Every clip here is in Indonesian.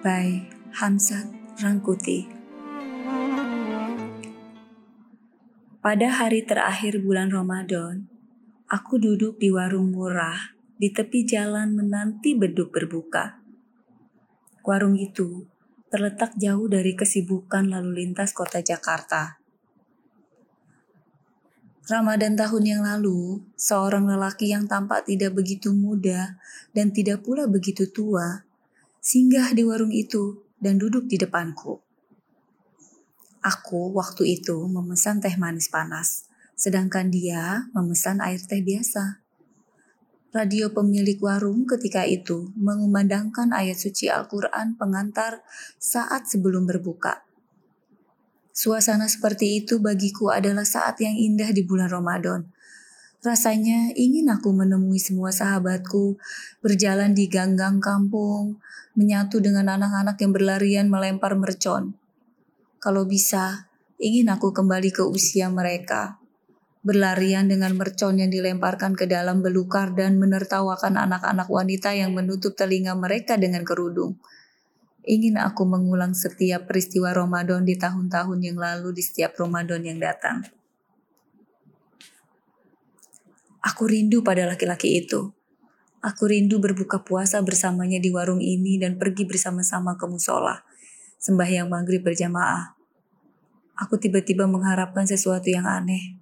by Hamzat Rangkuti. Pada hari terakhir bulan Ramadan, aku duduk di warung murah di tepi jalan menanti beduk berbuka. Warung itu terletak jauh dari kesibukan lalu lintas kota Jakarta. Ramadan tahun yang lalu, seorang lelaki yang tampak tidak begitu muda dan tidak pula begitu tua, singgah di warung itu dan duduk di depanku. Aku waktu itu memesan teh manis panas, sedangkan dia memesan air teh biasa. Radio pemilik warung ketika itu mengumandangkan ayat suci Al-Quran pengantar saat sebelum berbuka. Suasana seperti itu bagiku adalah saat yang indah di bulan Ramadan. Rasanya ingin aku menemui semua sahabatku, berjalan di ganggang kampung, menyatu dengan anak-anak yang berlarian melempar mercon. Kalau bisa, ingin aku kembali ke usia mereka, berlarian dengan mercon yang dilemparkan ke dalam belukar dan menertawakan anak-anak wanita yang menutup telinga mereka dengan kerudung. Ingin aku mengulang setiap peristiwa Ramadan di tahun-tahun yang lalu di setiap Ramadan yang datang. Aku rindu pada laki-laki itu. Aku rindu berbuka puasa bersamanya di warung ini dan pergi bersama-sama ke musola, sembahyang maghrib berjamaah. Aku tiba-tiba mengharapkan sesuatu yang aneh.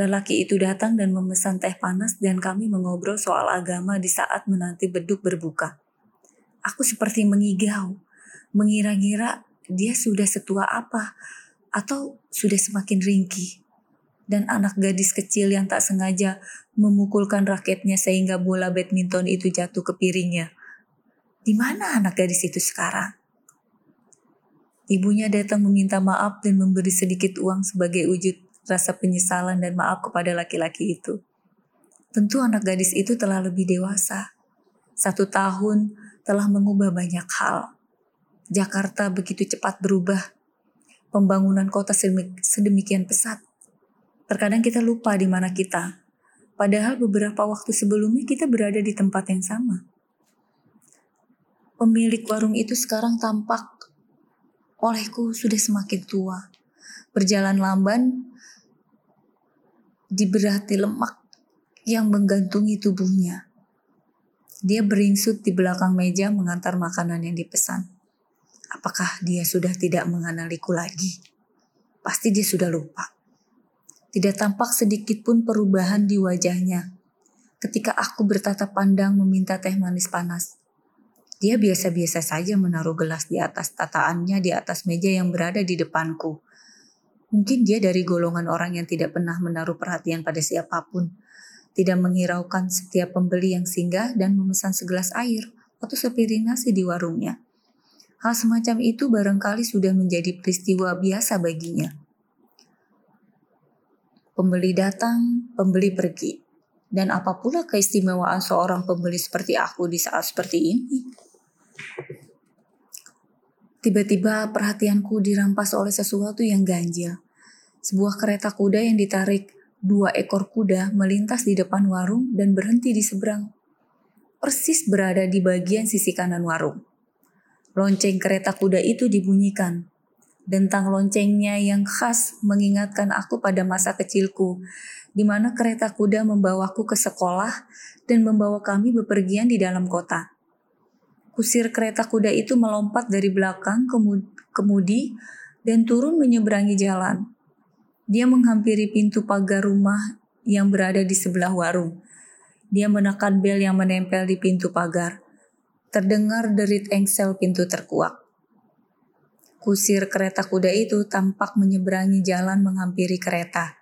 Lelaki itu datang dan memesan teh panas dan kami mengobrol soal agama di saat menanti beduk berbuka. Aku seperti mengigau, mengira-ngira dia sudah setua apa atau sudah semakin ringkih. Dan anak gadis kecil yang tak sengaja memukulkan raketnya sehingga bola badminton itu jatuh ke piringnya. Di mana anak gadis itu sekarang? Ibunya datang meminta maaf dan memberi sedikit uang sebagai wujud rasa penyesalan dan maaf kepada laki-laki itu. Tentu anak gadis itu telah lebih dewasa. Satu tahun telah mengubah banyak hal. Jakarta begitu cepat berubah. Pembangunan kota sedemikian pesat. Terkadang kita lupa di mana kita. Padahal beberapa waktu sebelumnya kita berada di tempat yang sama. Pemilik warung itu sekarang tampak olehku sudah semakin tua. Berjalan lamban diberati lemak yang menggantungi tubuhnya. Dia beringsut di belakang meja mengantar makanan yang dipesan. Apakah dia sudah tidak mengenaliku lagi? Pasti dia sudah lupa. Tidak tampak sedikit pun perubahan di wajahnya. Ketika aku bertatap pandang meminta teh manis panas. Dia biasa-biasa saja menaruh gelas di atas tataannya di atas meja yang berada di depanku. Mungkin dia dari golongan orang yang tidak pernah menaruh perhatian pada siapa pun tidak menghiraukan setiap pembeli yang singgah dan memesan segelas air atau sepiring nasi di warungnya. Hal semacam itu barangkali sudah menjadi peristiwa biasa baginya. Pembeli datang, pembeli pergi. Dan apa keistimewaan seorang pembeli seperti aku di saat seperti ini? Tiba-tiba perhatianku dirampas oleh sesuatu yang ganjil. Sebuah kereta kuda yang ditarik dua ekor kuda melintas di depan warung dan berhenti di seberang. Persis berada di bagian sisi kanan warung. Lonceng kereta kuda itu dibunyikan. Dentang loncengnya yang khas mengingatkan aku pada masa kecilku, di mana kereta kuda membawaku ke sekolah dan membawa kami bepergian di dalam kota. Kusir kereta kuda itu melompat dari belakang kemudi dan turun menyeberangi jalan. Dia menghampiri pintu pagar rumah yang berada di sebelah warung. Dia menekan bel yang menempel di pintu pagar. Terdengar derit engsel pintu terkuak. Kusir kereta kuda itu tampak menyeberangi jalan menghampiri kereta.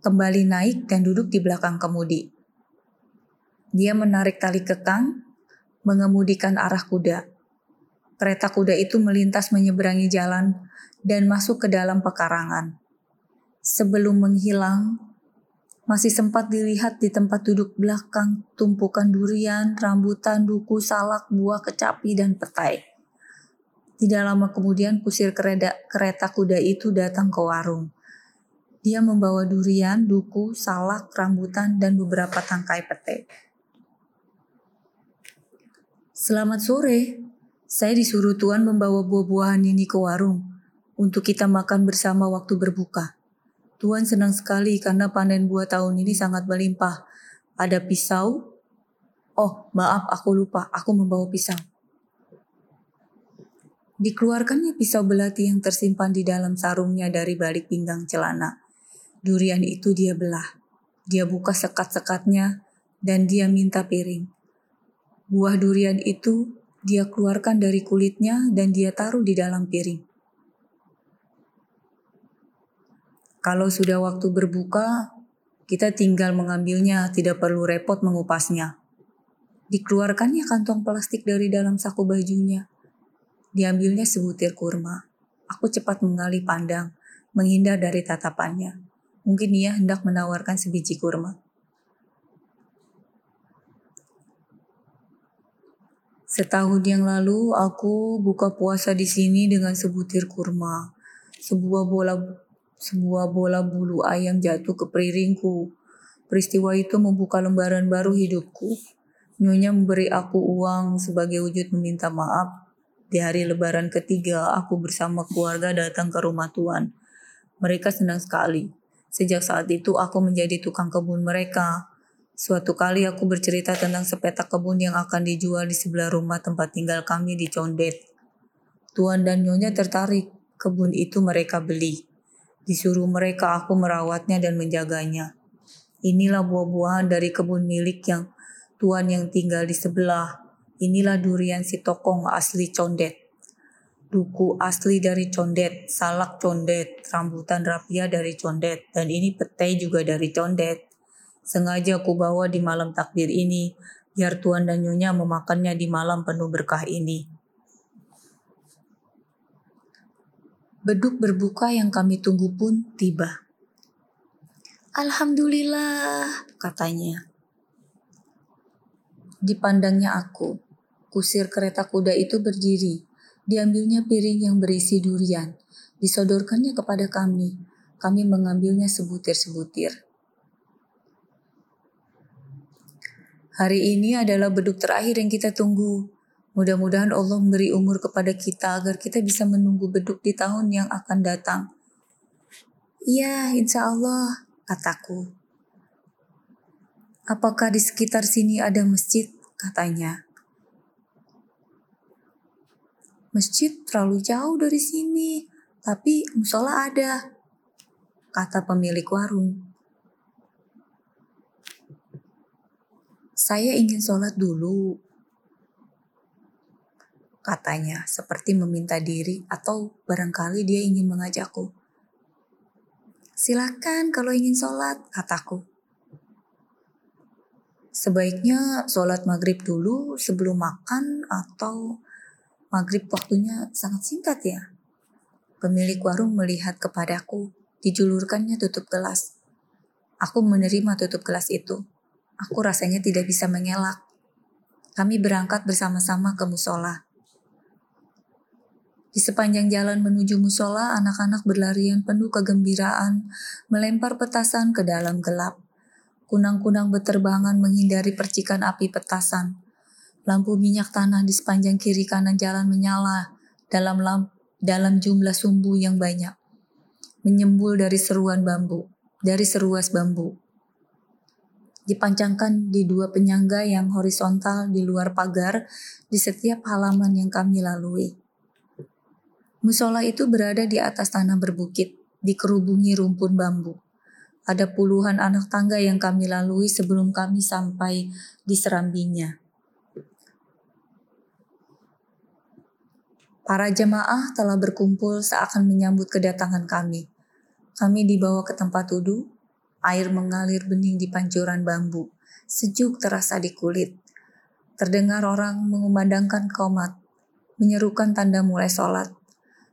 Kembali naik dan duduk di belakang kemudi. Dia menarik tali kekang, mengemudikan arah kuda. Kereta kuda itu melintas menyeberangi jalan dan masuk ke dalam pekarangan. Sebelum menghilang, masih sempat dilihat di tempat duduk belakang tumpukan durian, rambutan, duku, salak, buah kecapi, dan petai. Tidak lama kemudian kusir kereta, kereta kuda itu datang ke warung. Dia membawa durian, duku, salak, rambutan, dan beberapa tangkai petai. Selamat sore, Saya disuruh Tuhan membawa buah-buahan ini ke warung untuk kita makan bersama waktu berbuka. Tuhan senang sekali karena panen buah tahun ini sangat melimpah. Ada pisau. Oh, maaf, aku lupa. Aku membawa pisau. Dikeluarkannya pisau belati yang tersimpan di dalam sarungnya dari balik pinggang celana. Durian itu dia belah. Dia buka sekat-sekatnya dan dia minta piring. Buah durian itu dia keluarkan dari kulitnya dan dia taruh di dalam piring. Kalau sudah waktu berbuka, kita tinggal mengambilnya, tidak perlu repot mengupasnya. Dikeluarkannya kantong plastik dari dalam saku bajunya. Diambilnya sebutir kurma. Aku cepat mengalih pandang, menghindar dari tatapannya. Mungkin ia hendak menawarkan sebiji kurma. Setahun yang lalu aku buka puasa di sini dengan sebutir kurma, sebuah bola sebuah bola bulu ayam jatuh ke piringku. Peristiwa itu membuka lembaran baru hidupku. Nyonya memberi aku uang sebagai wujud meminta maaf. Di hari lebaran ketiga, aku bersama keluarga datang ke rumah Tuan. Mereka senang sekali. Sejak saat itu aku menjadi tukang kebun mereka. Suatu kali aku bercerita tentang sepetak kebun yang akan dijual di sebelah rumah tempat tinggal kami di Condet. Tuan dan Nyonya tertarik, kebun itu mereka beli. Disuruh mereka aku merawatnya dan menjaganya. Inilah buah-buahan dari kebun milik yang Tuan yang tinggal di sebelah. Inilah durian si tokong asli Condet. Duku asli dari Condet, salak Condet, rambutan rapia dari Condet, dan ini petai juga dari Condet. Sengaja aku bawa di malam takbir ini, biar tuan dan nyonya memakannya di malam penuh berkah ini. Beduk berbuka yang kami tunggu pun tiba. Alhamdulillah, katanya. Dipandangnya aku, kusir kereta kuda itu berdiri. Diambilnya piring yang berisi durian, disodorkannya kepada kami. Kami mengambilnya sebutir-sebutir. Hari ini adalah beduk terakhir yang kita tunggu. Mudah-mudahan Allah memberi umur kepada kita agar kita bisa menunggu beduk di tahun yang akan datang. Iya, insya Allah, kataku. Apakah di sekitar sini ada masjid? Katanya. Masjid terlalu jauh dari sini, tapi musola ada, kata pemilik warung. Saya ingin sholat dulu, katanya seperti meminta diri atau barangkali dia ingin mengajakku. Silakan kalau ingin sholat, kataku. Sebaiknya sholat maghrib dulu sebelum makan atau maghrib waktunya sangat singkat ya. Pemilik warung melihat kepadaku, dijulurkannya tutup gelas. Aku menerima tutup gelas itu. Aku rasanya tidak bisa mengelak. Kami berangkat bersama-sama ke musola. Di sepanjang jalan menuju musola, anak-anak berlarian penuh kegembiraan, melempar petasan ke dalam gelap. Kunang-kunang beterbangan menghindari percikan api petasan. Lampu minyak tanah di sepanjang kiri kanan jalan menyala dalam lamp, dalam jumlah sumbu yang banyak. Menyembul dari seruan bambu, dari seruas bambu dipancangkan di dua penyangga yang horizontal di luar pagar di setiap halaman yang kami lalui. Musola itu berada di atas tanah berbukit, dikerubungi rumpun bambu. Ada puluhan anak tangga yang kami lalui sebelum kami sampai di serambinya. Para jemaah telah berkumpul seakan menyambut kedatangan kami. Kami dibawa ke tempat wudhu Air mengalir bening di pancuran bambu. Sejuk terasa di kulit. Terdengar orang mengumandangkan komat, menyerukan tanda mulai sholat.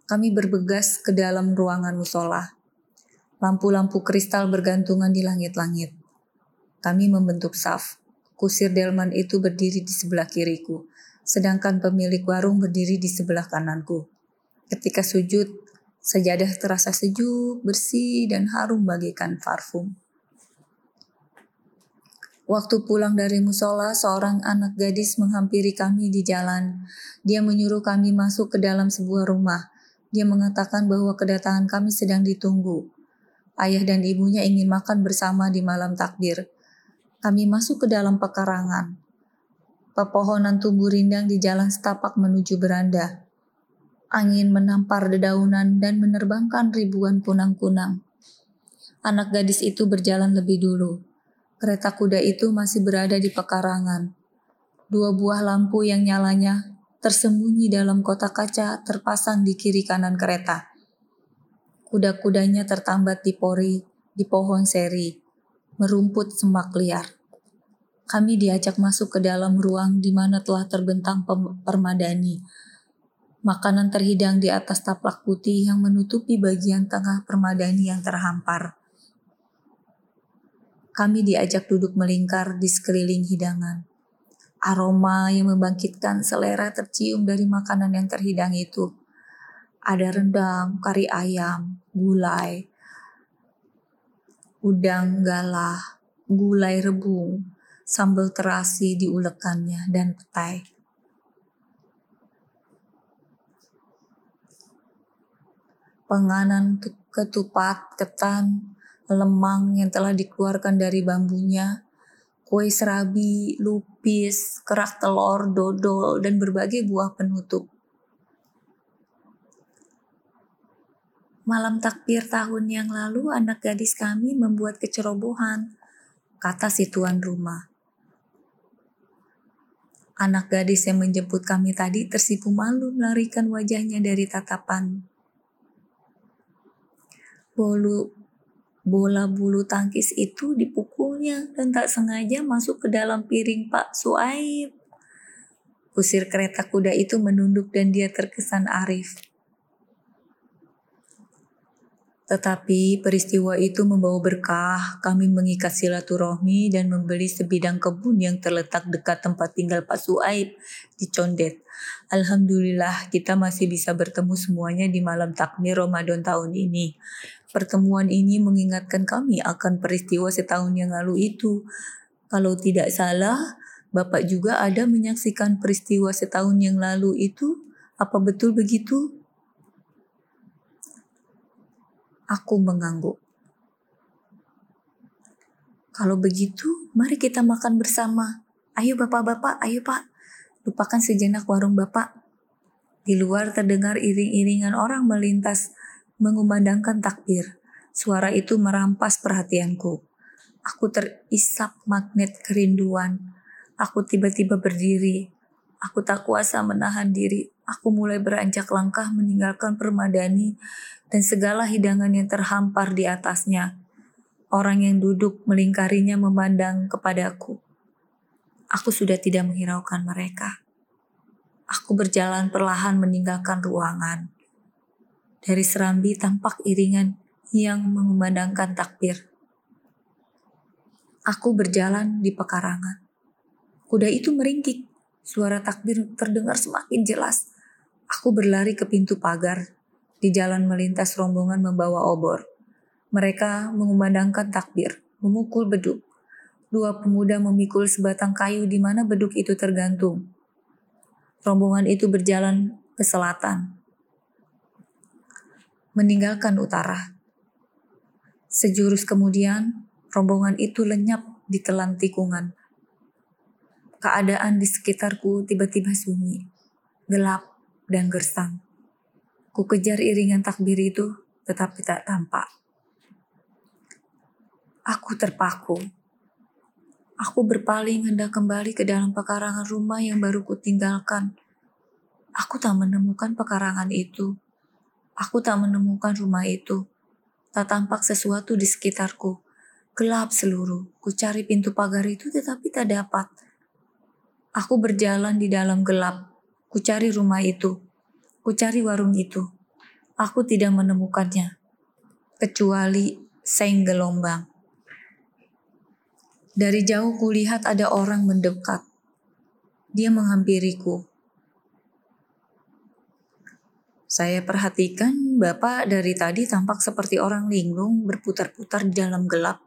Kami berbegas ke dalam ruangan musola. Lampu-lampu kristal bergantungan di langit-langit. Kami membentuk saf. Kusir delman itu berdiri di sebelah kiriku, sedangkan pemilik warung berdiri di sebelah kananku. Ketika sujud, Sajadah terasa sejuk, bersih, dan harum bagaikan parfum. Waktu pulang dari musola, seorang anak gadis menghampiri kami di jalan. Dia menyuruh kami masuk ke dalam sebuah rumah. Dia mengatakan bahwa kedatangan kami sedang ditunggu. Ayah dan ibunya ingin makan bersama di malam takbir. Kami masuk ke dalam pekarangan. Pepohonan tumbuh rindang di jalan setapak menuju beranda. Angin menampar dedaunan dan menerbangkan ribuan punang-punang. Anak gadis itu berjalan lebih dulu Kereta kuda itu masih berada di pekarangan. Dua buah lampu yang nyalanya tersembunyi dalam kotak kaca terpasang di kiri kanan kereta. Kuda-kudanya tertambat di pori, di pohon seri, merumput semak liar. Kami diajak masuk ke dalam ruang di mana telah terbentang permadani. Makanan terhidang di atas taplak putih yang menutupi bagian tengah permadani yang terhampar kami diajak duduk melingkar di sekeliling hidangan. Aroma yang membangkitkan selera tercium dari makanan yang terhidang itu. Ada rendang, kari ayam, gulai, udang galah, gulai rebung, sambal terasi diulekannya, dan petai. Penganan ketupat, ketan, lemang yang telah dikeluarkan dari bambunya, kue serabi, lupis, kerak telur, dodol, dan berbagai buah penutup. Malam takbir tahun yang lalu anak gadis kami membuat kecerobohan, kata si tuan rumah. Anak gadis yang menjemput kami tadi tersipu malu melarikan wajahnya dari tatapan. Bolu bola bulu tangkis itu dipukulnya dan tak sengaja masuk ke dalam piring Pak Suaib. Kusir kereta kuda itu menunduk dan dia terkesan arif. Tetapi peristiwa itu membawa berkah. Kami mengikat silaturahmi dan membeli sebidang kebun yang terletak dekat tempat tinggal Pak Suaib di Condet. Alhamdulillah kita masih bisa bertemu semuanya di malam takmir Ramadan tahun ini. Pertemuan ini mengingatkan kami akan peristiwa setahun yang lalu itu. Kalau tidak salah, Bapak juga ada menyaksikan peristiwa setahun yang lalu itu. Apa betul begitu? Aku mengangguk. Kalau begitu, mari kita makan bersama. Ayo bapak-bapak, ayo pak. Lupakan sejenak warung bapak. Di luar terdengar iring-iringan orang melintas, mengumandangkan takbir. Suara itu merampas perhatianku. Aku terisap magnet kerinduan. Aku tiba-tiba berdiri. Aku tak kuasa menahan diri. Aku mulai beranjak langkah meninggalkan permadani dan segala hidangan yang terhampar di atasnya. Orang yang duduk melingkarinya memandang kepadaku. Aku sudah tidak menghiraukan mereka. Aku berjalan perlahan meninggalkan ruangan. Dari serambi tampak iringan yang mengumandangkan takbir. Aku berjalan di pekarangan. Kuda itu meringkik. Suara takbir terdengar semakin jelas. Aku berlari ke pintu pagar di jalan melintas rombongan membawa obor. Mereka mengumandangkan takbir, memukul beduk. Dua pemuda memikul sebatang kayu di mana beduk itu tergantung. Rombongan itu berjalan ke selatan, meninggalkan utara. Sejurus kemudian, rombongan itu lenyap di telan tikungan. Keadaan di sekitarku tiba-tiba sunyi, gelap, dan gersang. Ku kejar iringan takbir itu, tetapi tak tampak. Aku terpaku. Aku berpaling hendak kembali ke dalam pekarangan rumah yang baru kutinggalkan. Aku tak menemukan pekarangan itu. Aku tak menemukan rumah itu. Tak tampak sesuatu di sekitarku. Gelap seluruh. Ku cari pintu pagar itu tetapi tak dapat. Aku berjalan di dalam gelap. Ku cari rumah itu. Ku cari warung itu. Aku tidak menemukannya. Kecuali seng gelombang. Dari jauh kulihat ada orang mendekat. Dia menghampiriku. Saya perhatikan Bapak dari tadi tampak seperti orang linglung berputar-putar di dalam gelap.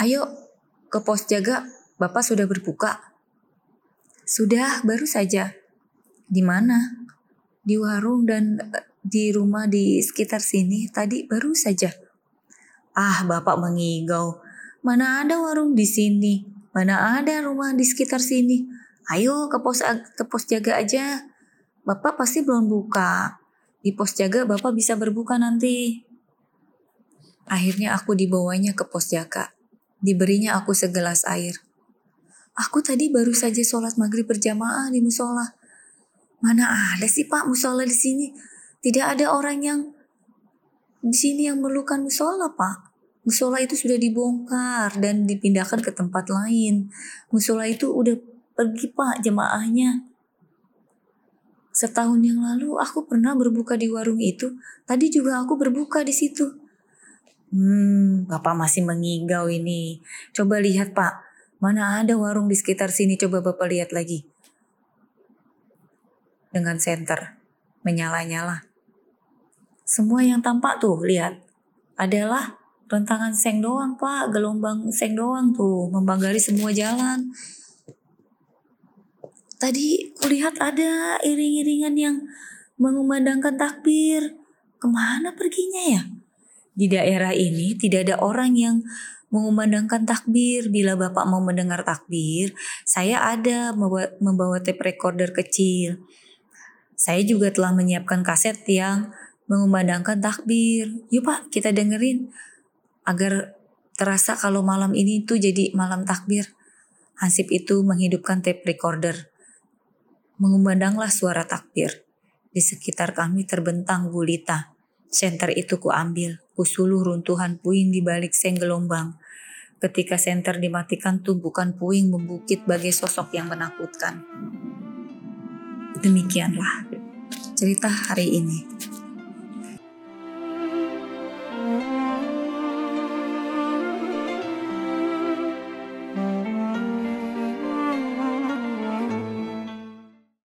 Ayo, ke pos jaga, Bapak sudah berbuka? Sudah, baru saja. Di mana? Di warung dan eh, di rumah di sekitar sini tadi baru saja. Ah, Bapak mengigau. Mana ada warung di sini? Mana ada rumah di sekitar sini? Ayo ke pos ke pos jaga aja. Bapak pasti belum buka. Di pos jaga Bapak bisa berbuka nanti. Akhirnya aku dibawanya ke pos jaga. Diberinya aku segelas air. Aku tadi baru saja sholat maghrib berjamaah di musola. Mana ada sih pak musola di sini? Tidak ada orang yang di sini yang memerlukan musola pak. Musola itu sudah dibongkar dan dipindahkan ke tempat lain. Musola itu udah pergi pak jemaahnya. Setahun yang lalu aku pernah berbuka di warung itu. Tadi juga aku berbuka di situ. Hmm, Bapak masih mengigau ini. Coba lihat Pak, mana ada warung di sekitar sini coba Bapak lihat lagi. Dengan senter, menyala-nyala. Semua yang tampak tuh, lihat. Adalah rentangan seng doang pak, gelombang seng doang tuh, membanggari semua jalan. Tadi kulihat ada iring-iringan yang mengumandangkan takbir. Ke mana perginya ya? Di daerah ini tidak ada orang yang mengumandangkan takbir. Bila Bapak mau mendengar takbir, saya ada membawa, membawa tape recorder kecil. Saya juga telah menyiapkan kaset yang mengumandangkan takbir. Yuk Pak, kita dengerin agar terasa kalau malam ini tuh jadi malam takbir. Hansip itu menghidupkan tape recorder. Mengumandanglah suara takbir. Di sekitar kami terbentang gulita. Senter itu kuambil, kusuluh runtuhan puing di balik seng gelombang. Ketika senter dimatikan tumpukan puing membukit bagai sosok yang menakutkan. Demikianlah cerita hari ini.